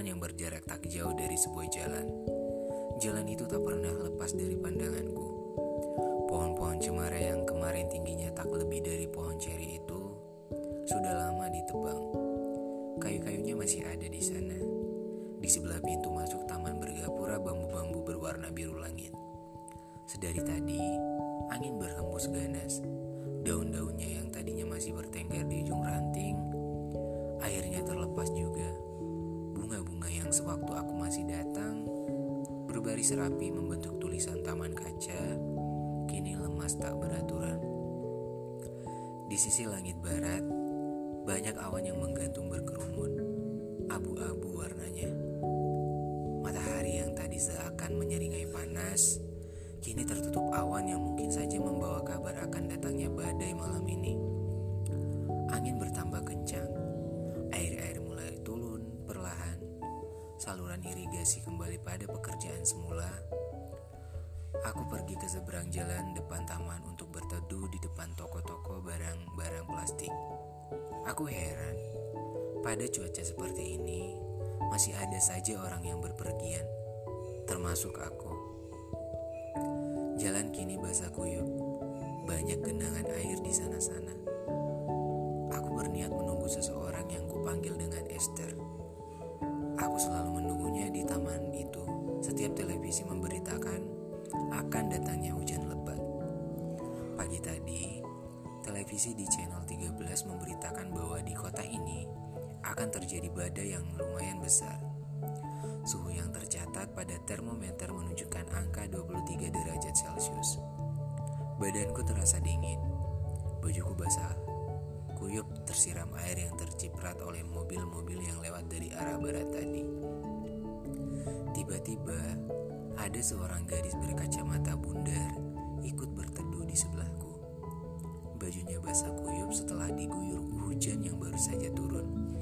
taman yang berjarak tak jauh dari sebuah jalan. Jalan itu tak pernah lepas dari pandanganku. Pohon-pohon cemara yang kemarin tingginya tak lebih dari pohon ceri itu sudah lama ditebang. Kayu-kayunya masih ada di sana. Di sebelah pintu masuk taman bergapura bambu-bambu berwarna biru langit. Sedari tadi, angin berhembus ganas. Daun-daunnya yang tadinya masih bertengger di ujung ranting Akhirnya terlepas juga. Bunga-bunga yang sewaktu aku masih datang berbaris rapi membentuk tulisan taman kaca, kini lemas tak beraturan. Di sisi langit barat, banyak awan yang menggantung berkerumun, abu-abu warnanya. Matahari yang tadi seakan menyeringai panas, kini tertutup awan yang mungkin saja membawa kabar akan datangnya badai malam ini. Saluran irigasi kembali pada pekerjaan semula, aku pergi ke seberang jalan depan taman untuk berteduh di depan toko-toko barang-barang plastik. Aku heran, pada cuaca seperti ini masih ada saja orang yang berpergian, termasuk aku. Jalan kini basah kuyup, banyak genangan air di sana-sana. Aku berniat menunggu seseorang yang kupanggil dengan Esther. Selalu menunggunya di taman itu. Setiap televisi memberitakan akan datangnya hujan lebat. Pagi tadi, televisi di channel 13 memberitakan bahwa di kota ini akan terjadi badai yang lumayan besar. Suhu yang tercatat pada termometer menunjukkan angka 23 derajat Celcius. Badanku terasa dingin. Bajuku basah kuyup tersiram air yang terciprat oleh mobil-mobil yang lewat dari arah barat tadi. Tiba-tiba, ada seorang gadis berkacamata bundar ikut berteduh di sebelahku. Bajunya basah kuyup setelah diguyur hujan yang baru saja turun.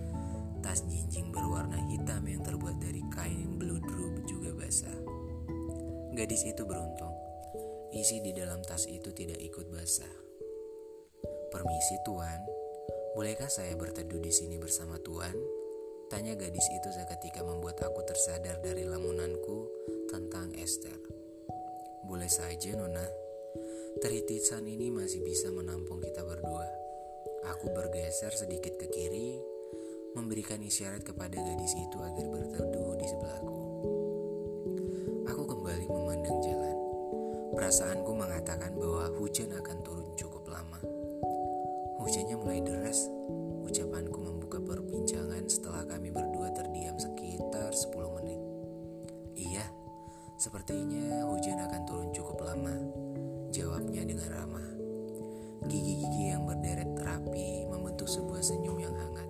Tas jinjing berwarna hitam yang terbuat dari kain beludru juga basah. Gadis itu beruntung. Isi di dalam tas itu tidak ikut basah. Permisi tuan, Bolehkah saya berteduh di sini bersama Tuhan? Tanya gadis itu seketika membuat aku tersadar dari lamunanku tentang Esther. Boleh saja, Nona. Teritisan ini masih bisa menampung kita berdua. Aku bergeser sedikit ke kiri, memberikan isyarat kepada gadis itu agar berteduh di sebelahku. Aku kembali memandang jalan. Perasaanku mengatakan bahwa hujan akan turun. Hujannya mulai deras. Ucapanku membuka perbincangan setelah kami berdua terdiam sekitar 10 menit. Iya, sepertinya hujan akan turun cukup lama. Jawabnya dengan ramah. Gigi-gigi yang berderet rapi membentuk sebuah senyum yang hangat.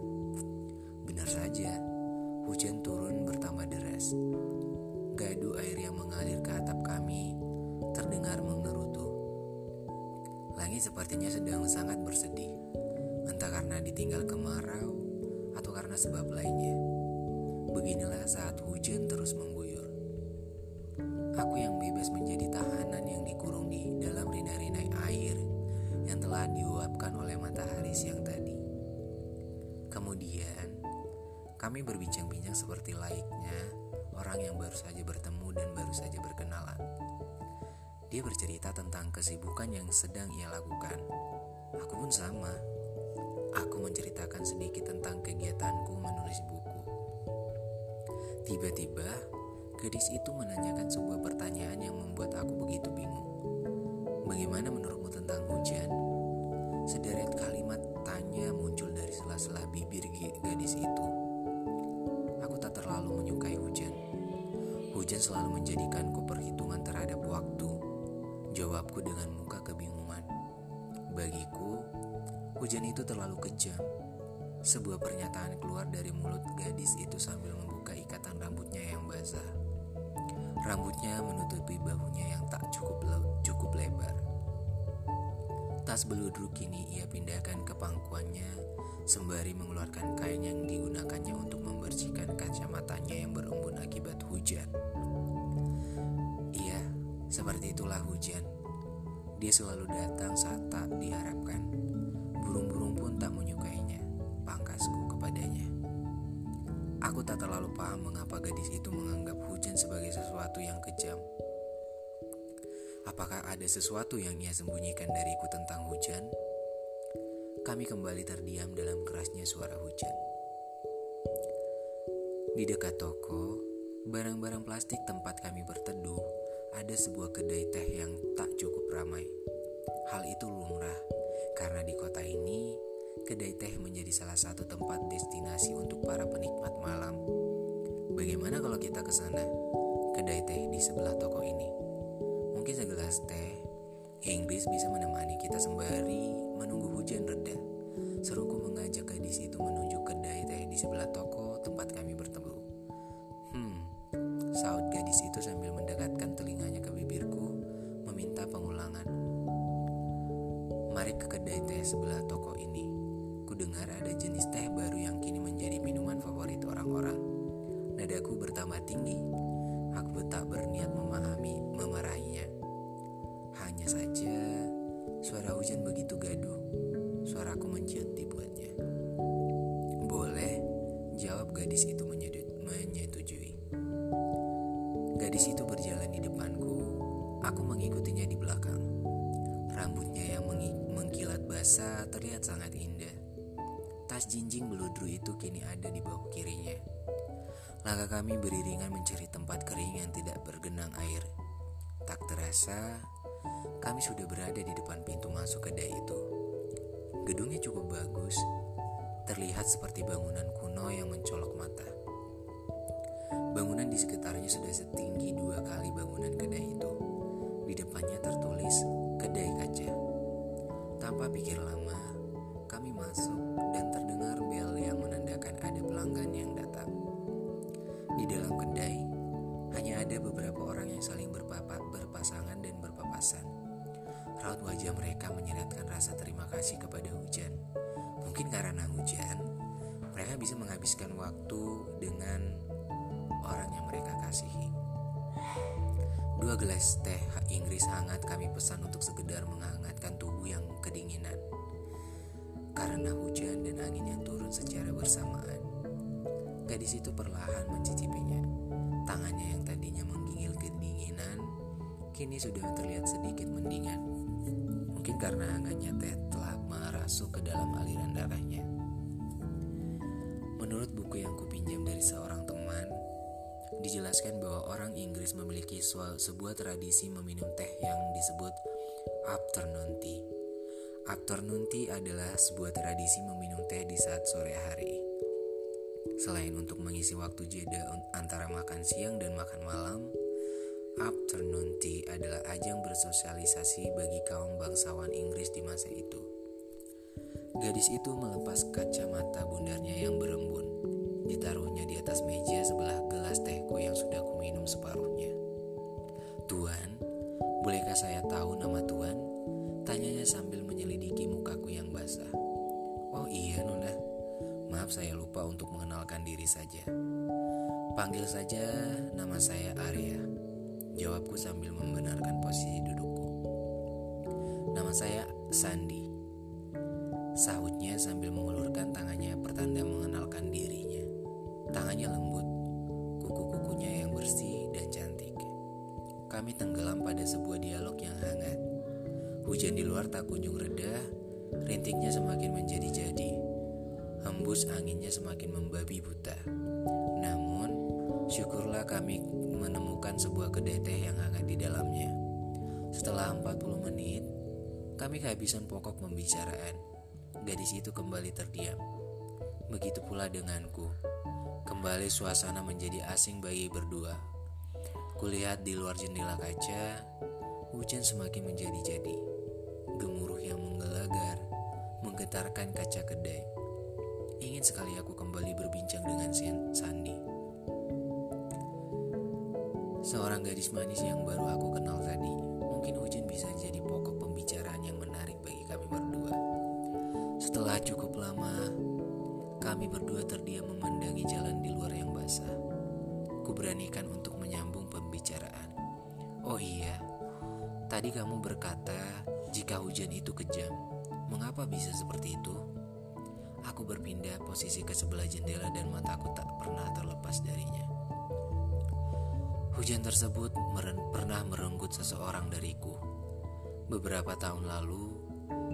Sebab lainnya. Beginilah saat hujan terus mengguyur. Aku yang bebas menjadi tahanan yang dikurung di dalam rina-rinai air yang telah diuapkan oleh matahari siang tadi. Kemudian, kami berbincang-bincang seperti laiknya orang yang baru saja bertemu dan baru saja berkenalan. Dia bercerita tentang kesibukan yang sedang ia lakukan. Aku pun sama aku menceritakan sedikit tentang kegiatanku menulis buku. Tiba-tiba, gadis itu menanyakan sebuah pertanyaan yang membuat aku begitu bingung. Bagaimana menurutmu tentang hujan? Sederet kalimat tanya muncul dari sela-sela bibir gadis itu. Aku tak terlalu menyukai hujan. Hujan selalu menjadikanku perhitungan terhadap waktu. Jawabku dengan Hujan itu terlalu kejam. Sebuah pernyataan keluar dari mulut gadis itu sambil membuka ikatan rambutnya yang basah. Rambutnya menutupi bahunya yang tak cukup cukup lebar. Tas beludru kini ia pindahkan ke pangkuannya sembari mengeluarkan kain yang digunakannya untuk membersihkan kacamatanya yang berembun akibat hujan. Iya, seperti itulah hujan. Dia selalu datang saat tak diharapkan. Gadis itu menganggap hujan sebagai sesuatu yang kejam. Apakah ada sesuatu yang ia sembunyikan dariku tentang hujan? Kami kembali terdiam dalam kerasnya suara hujan. Di dekat toko, barang-barang plastik tempat kami berteduh, ada sebuah kedai teh yang tak cukup ramai. Hal itu lumrah karena di kota ini kedai teh menjadi salah satu tempat destinasi untuk para penikmat malam. Bagaimana kalau kita ke sana? Kedai teh di sebelah toko ini. Mungkin segelas teh Inggris bisa menemani kita sembari menunggu hujan reda. Seruku mengajak gadis itu menuju kedai teh di sebelah toko tempat kami bertemu. Hmm, saut gadis itu sambil mendekatkan telinganya ke bibirku, meminta pengulangan. Mari ke kedai teh sebelah toko basah terlihat sangat indah. Tas jinjing beludru itu kini ada di bawah kirinya. Langkah kami beriringan mencari tempat kering yang tidak bergenang air. Tak terasa, kami sudah berada di depan pintu masuk kedai itu. Gedungnya cukup bagus, terlihat seperti bangunan kuno yang mencolok mata. Bangunan di sekitarnya sudah setinggi dua kali bangunan kedai itu. Di depannya tertulis kedai kaca. Tanpa pikir lama, kami masuk dan terdengar bel yang menandakan ada pelanggan yang datang. Di dalam kedai, hanya ada beberapa orang yang saling berpapat, berpasangan dan berpapasan. Raut wajah mereka menyeratkan rasa terima kasih kepada hujan. Mungkin karena hujan, mereka bisa menghabiskan waktu dengan orang yang mereka kasihi. Dua gelas teh Inggris hangat kami pesan untuk sekedar menghangatkan tubuh yang kedinginan karena hujan dan angin yang turun secara bersamaan. Gadis itu perlahan mencicipinya. Tangannya yang tadinya menggigil kedinginan, kini sudah terlihat sedikit mendingan. Mungkin karena hangatnya teh telah merasuk ke dalam aliran darahnya. Menurut buku yang kupinjam dari seorang teman, dijelaskan bahwa orang Inggris memiliki sebuah tradisi meminum teh yang disebut afternoon tea Afternoon tea adalah sebuah tradisi meminum teh di saat sore hari. Selain untuk mengisi waktu jeda antara makan siang dan makan malam, afternoon tea adalah ajang bersosialisasi bagi kaum bangsawan Inggris di masa itu. Gadis itu melepas kacamata bundarnya yang berembun, ditaruhnya di atas meja sebelah gelas tehku yang sudah kuminum separuhnya. Tuan, bolehkah saya tahu nama Tuan? Tanyanya sambil menyelidiki mukaku yang basah. Oh iya Nona, maaf saya lupa untuk mengenalkan diri saja. Panggil saja nama saya Arya. Jawabku sambil membenarkan posisi dudukku. Nama saya Sandi. Sahutnya sambil mengulurkan tangannya pertanda mengenalkan dirinya. Tangannya lembut, kuku-kukunya yang bersih dan cantik. Kami tenggelam pada sebuah dialog yang hangat Hujan di luar tak kunjung reda, rintiknya semakin menjadi-jadi. Hembus anginnya semakin membabi buta. Namun, syukurlah kami menemukan sebuah kedai teh yang hangat di dalamnya. Setelah 40 menit, kami kehabisan pokok pembicaraan. Gadis itu kembali terdiam. Begitu pula denganku. Kembali suasana menjadi asing bagi berdua. Kulihat di luar jendela kaca, hujan semakin menjadi-jadi gemuruh yang menggelagar, menggetarkan kaca kedai. Ingin sekali aku kembali berbincang dengan Sandi. Seorang gadis manis yang baru aku kenal tadi, mungkin hujan bisa jadi kami berdua terdiam memandangi jalan di luar yang basah. Kuberanikan untuk menyambung pembicaraan. Oh iya, tadi kamu berkata jika hujan itu kejam, mengapa bisa seperti itu? Aku berpindah posisi ke sebelah jendela dan mataku tak pernah terlepas darinya. Hujan tersebut meren pernah merenggut seseorang dariku. Beberapa tahun lalu,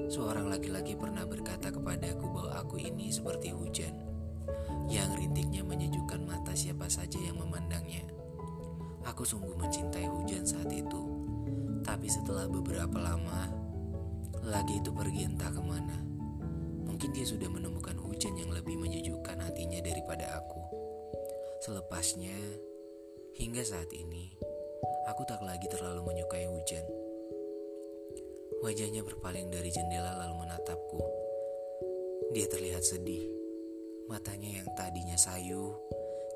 seorang laki-laki pernah berkata kepadaku bahwa aku ini seperti hujan, yang rintiknya menyejukkan mata siapa saja yang memandangnya. Aku sungguh mencintai hujan saat itu, tapi setelah beberapa lama, lagi itu pergi entah ke mana. Mungkin dia sudah menemukan hujan yang lebih menyejukkan hatinya daripada aku. Selepasnya, hingga saat ini, aku tak lagi terlalu menyukai hujan. Wajahnya berpaling dari jendela lalu menatapku. Dia terlihat sedih. Matanya yang tadinya sayu,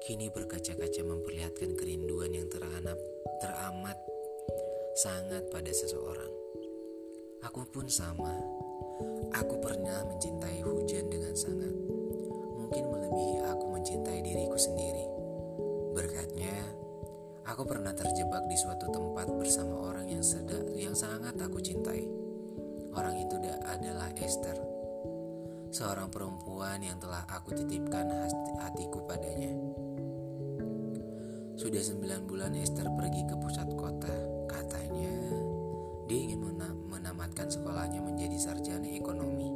kini berkaca-kaca memperlihatkan kerinduan yang teranap, teramat sangat pada seseorang. Aku pun sama. Aku pernah mencintai hujan dengan sangat. Mungkin melebihi aku mencintai diriku sendiri. Berkatnya, aku pernah terjebak di suatu tempat bersama orang yang sedang yang sangat aku cintai. Orang itu adalah Esther. Seorang perempuan yang telah aku titipkan hatiku padanya. Sudah sembilan bulan Esther pergi ke pusat kota. Katanya, dia ingin menamatkan sekolahnya menjadi sarjana ekonomi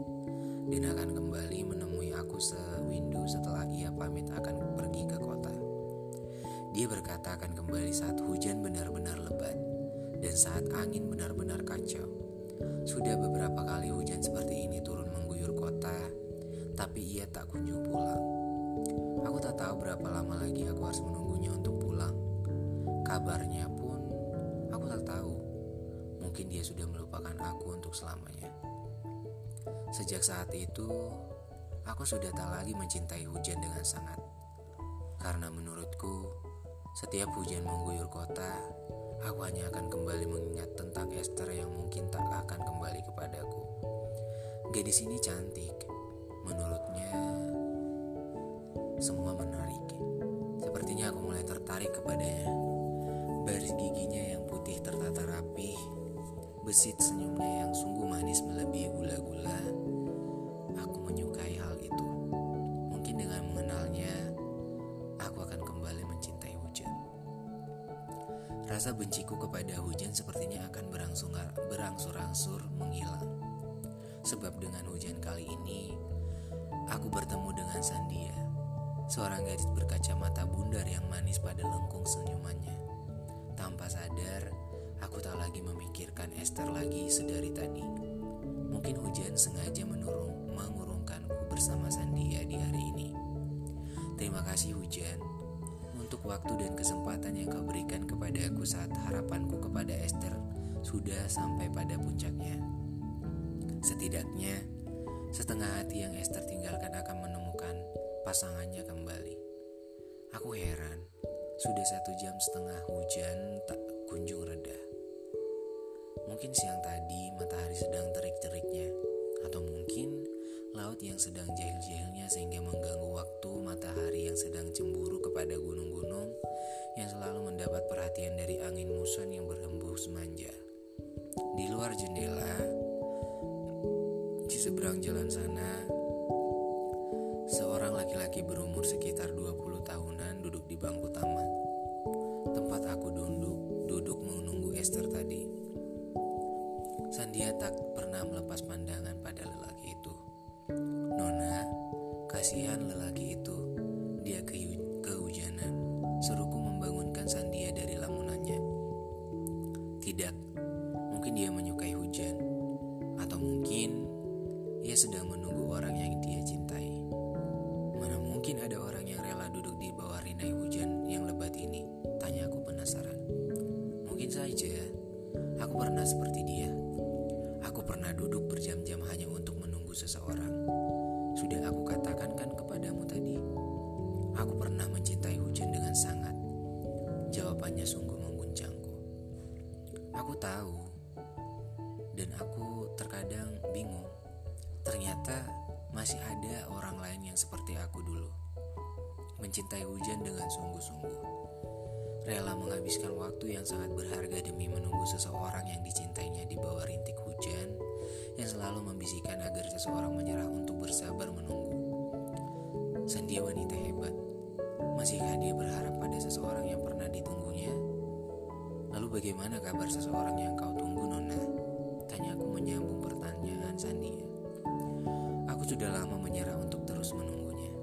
dan akan kembali menemui aku sewindu setelah ia pamit akan pergi ke kota. Dia berkata akan kembali saat hujan benar-benar lebat dan saat angin benar-benar kacau. Sudah beberapa kali hujan seperti ini turun mengguyur kota, tapi ia tak kunjung pulang. Aku tak tahu berapa lama lagi aku harus menunggunya untuk pulang. Kabarnya pun aku tak tahu mungkin dia sudah melupakan aku untuk selamanya. Sejak saat itu, aku sudah tak lagi mencintai hujan dengan sangat. Karena menurutku, setiap hujan mengguyur kota, aku hanya akan kembali mengingat tentang Esther yang mungkin tak akan kembali kepadaku. Gadis ini cantik, menurutnya semua menarik. Sepertinya aku mulai tertarik kepadanya. Baris giginya yang putih tertata rapi Besit senyumnya yang sungguh Rasa benciku kepada hujan sepertinya akan berangsur-angsur menghilang. Sebab dengan hujan kali ini, aku bertemu dengan Sandia, seorang gadis berkacamata bundar yang manis pada lengkung senyumannya. Tanpa sadar, Aku tak lagi memikirkan Esther lagi sedari tadi. Mungkin hujan sengaja menurung, mengurungkanku bersama Sandia di hari ini. Terima kasih hujan untuk waktu dan kesempatan yang kau berikan kepada aku saat harapanku kepada Esther sudah sampai pada puncaknya. Setidaknya, setengah hati yang Esther tinggalkan akan menemukan pasangannya kembali. Aku heran, sudah satu jam setengah hujan tak kunjung reda. Mungkin siang tadi matahari sedang terik-teriknya, atau mungkin laut yang sedang jahil-jahilnya sehingga mengganggu waktu matahari yang sedang cemburu kepada gunung-gunung yang selalu mendapat perhatian dari angin muson yang berhembus manja. Di luar jendela, di seberang jalan sana, seorang laki-laki berumur sekitar menunggu seseorang. Sudah aku katakan kan kepadamu tadi. Aku pernah mencintai hujan dengan sangat. Jawabannya sungguh mengguncangku. Aku tahu dan aku terkadang bingung. Ternyata masih ada orang lain yang seperti aku dulu. Mencintai hujan dengan sungguh-sungguh. Rela menghabiskan waktu yang sangat berharga demi menunggu seseorang yang dicintainya di bawah rintik hujan yang selalu membisikkan agar seseorang menyerah untuk bersabar menunggu. Sandia wanita hebat. Masihkah dia berharap pada seseorang yang pernah ditunggunya? Lalu bagaimana kabar seseorang yang kau tunggu, Nona? Tanya aku menyambung pertanyaan Sandia. Aku sudah lama menyerah untuk terus menunggunya.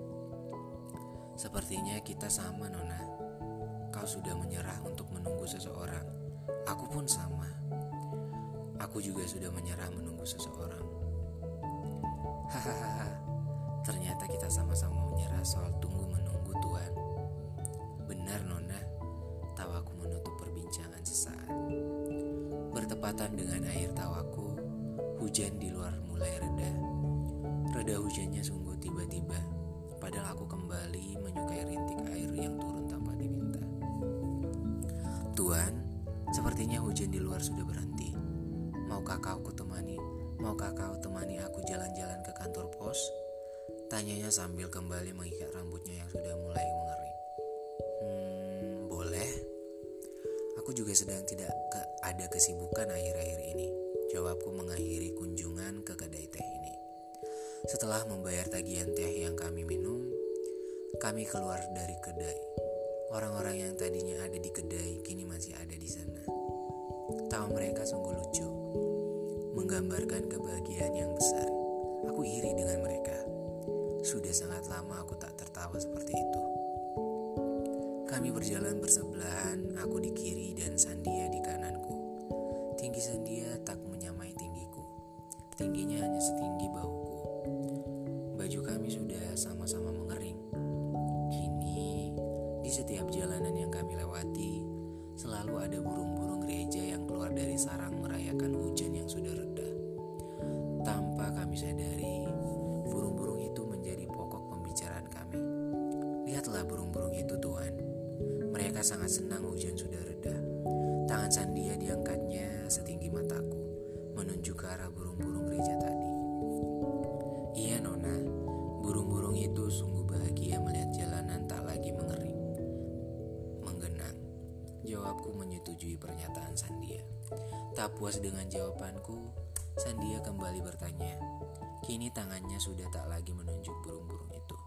Sepertinya kita sama, Nona. Kau sudah menyerah untuk menunggu seseorang. Aku pun sama. Aku juga sudah menyerah menunggu seseorang. Hahaha. Ternyata kita sama-sama menyerah soal tunggu menunggu Tuhan. Benar Nona, tawaku menutup perbincangan sesaat. Bertepatan dengan akhir tawaku, hujan di luar mulai reda. Reda hujannya sungguh tiba-tiba, padahal aku kembali menyukai rintik air yang turun tanpa diminta. Tuhan, sepertinya hujan di luar sudah berhenti. Maukah kau kutemani? Maukah kau temani aku jalan-jalan ke kantor pos? Tanyanya sambil kembali mengikat rambutnya yang sudah mulai mengering. Hmm, boleh. Aku juga sedang tidak ke ada kesibukan akhir-akhir ini. Jawabku mengakhiri kunjungan ke kedai teh ini. Setelah membayar tagihan teh yang kami minum, kami keluar dari kedai. Orang-orang yang tadinya ada di kedai kini masih ada di sana. Tawa mereka sungguh lucu menggambarkan kebahagiaan yang besar. Aku iri dengan mereka. Sudah sangat lama aku tak tertawa seperti itu. Kami berjalan bersebelahan, aku di kiri dan Sandia di kananku. Tinggi Sandia tak menyamai tinggiku. Tingginya hanya setinggi bahuku. Sangat senang hujan sudah reda. Tangan Sandia diangkatnya setinggi mataku, menunjuk ke arah burung-burung gereja tadi. Iya Nona, burung-burung itu sungguh bahagia melihat jalanan tak lagi mengering. Menggenang. Jawabku menyetujui pernyataan Sandia. Tak puas dengan jawabanku, Sandia kembali bertanya. Kini tangannya sudah tak lagi menunjuk burung-burung itu.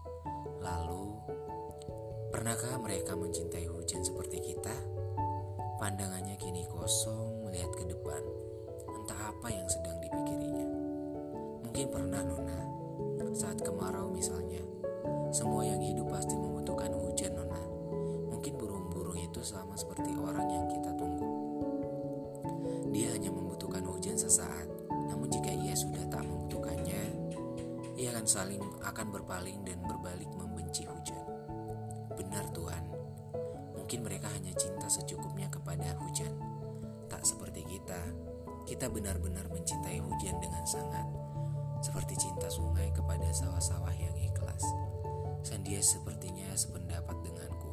Lalu, pernahkah mereka mencintai hujan seperti kita? Pandangannya kini kosong melihat ke depan. Entah apa yang sedang dipikirinya. Mungkin pernah Nona, saat kemarau misalnya. Semua yang hidup pasti membutuhkan hujan Nona. Mungkin burung-burung itu sama seperti orang yang kita tunggu. Dia hanya membutuhkan hujan sesaat jika ia sudah tak membutuhkannya, ia akan saling akan berpaling dan berbalik kita benar-benar mencintai hujan dengan sangat, seperti cinta sungai kepada sawah-sawah yang ikhlas. Sandia sepertinya sependapat denganku.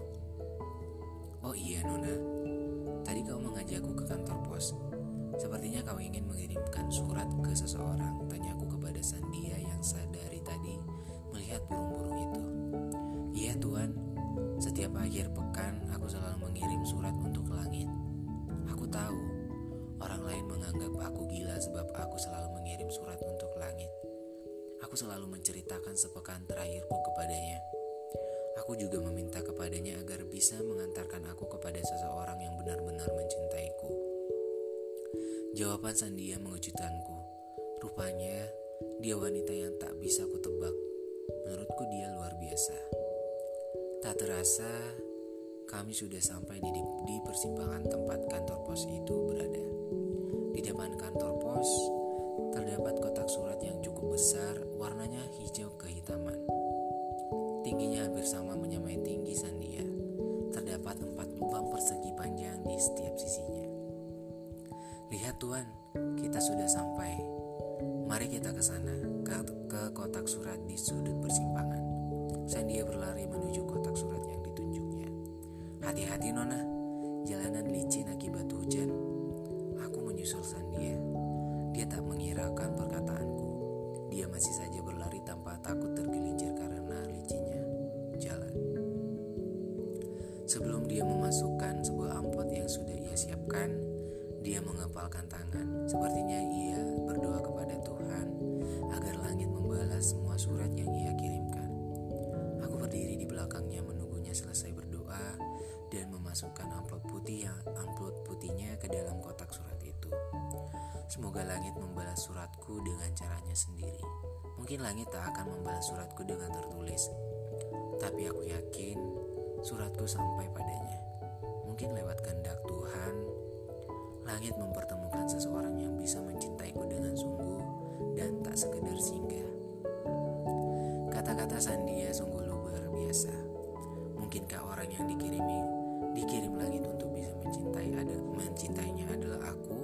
Oh iya Nona, tadi kau mengajakku ke kantor pos. Sepertinya kau ingin mengirimkan surat ke seseorang, tanyaku kepada Sandia yang sadari tadi melihat burung-burung itu. Iya Tuhan, setiap akhir pekan selalu menceritakan sepekan terakhirku kepadanya. Aku juga meminta kepadanya agar bisa mengantarkan aku kepada seseorang yang benar-benar mencintaiku. Jawaban Sandia mengejutkanku. Rupanya dia wanita yang tak bisa kutebak. Menurutku dia luar biasa. Tak terasa kami sudah sampai di, di persimpangan tempat kantor pos itu berada. Sebelum dia memasukkan sebuah amplop yang sudah ia siapkan, dia mengepalkan tangan. Sepertinya ia berdoa kepada Tuhan agar langit membalas semua surat yang ia kirimkan. Aku berdiri di belakangnya menunggunya selesai berdoa dan memasukkan amplop putih yang amplop putihnya ke dalam kotak surat itu. Semoga langit membalas suratku dengan caranya sendiri. Mungkin langit tak akan membalas suratku dengan tertulis, tapi aku yakin suratku sampai padanya. Mungkin lewat kehendak Tuhan, langit mempertemukan seseorang yang bisa mencintaiku dengan sungguh dan tak sekedar singgah. Kata-kata Sandia sungguh luar biasa. Mungkinkah orang yang dikirimi dikirim langit untuk bisa mencintai ada mencintainya adalah aku?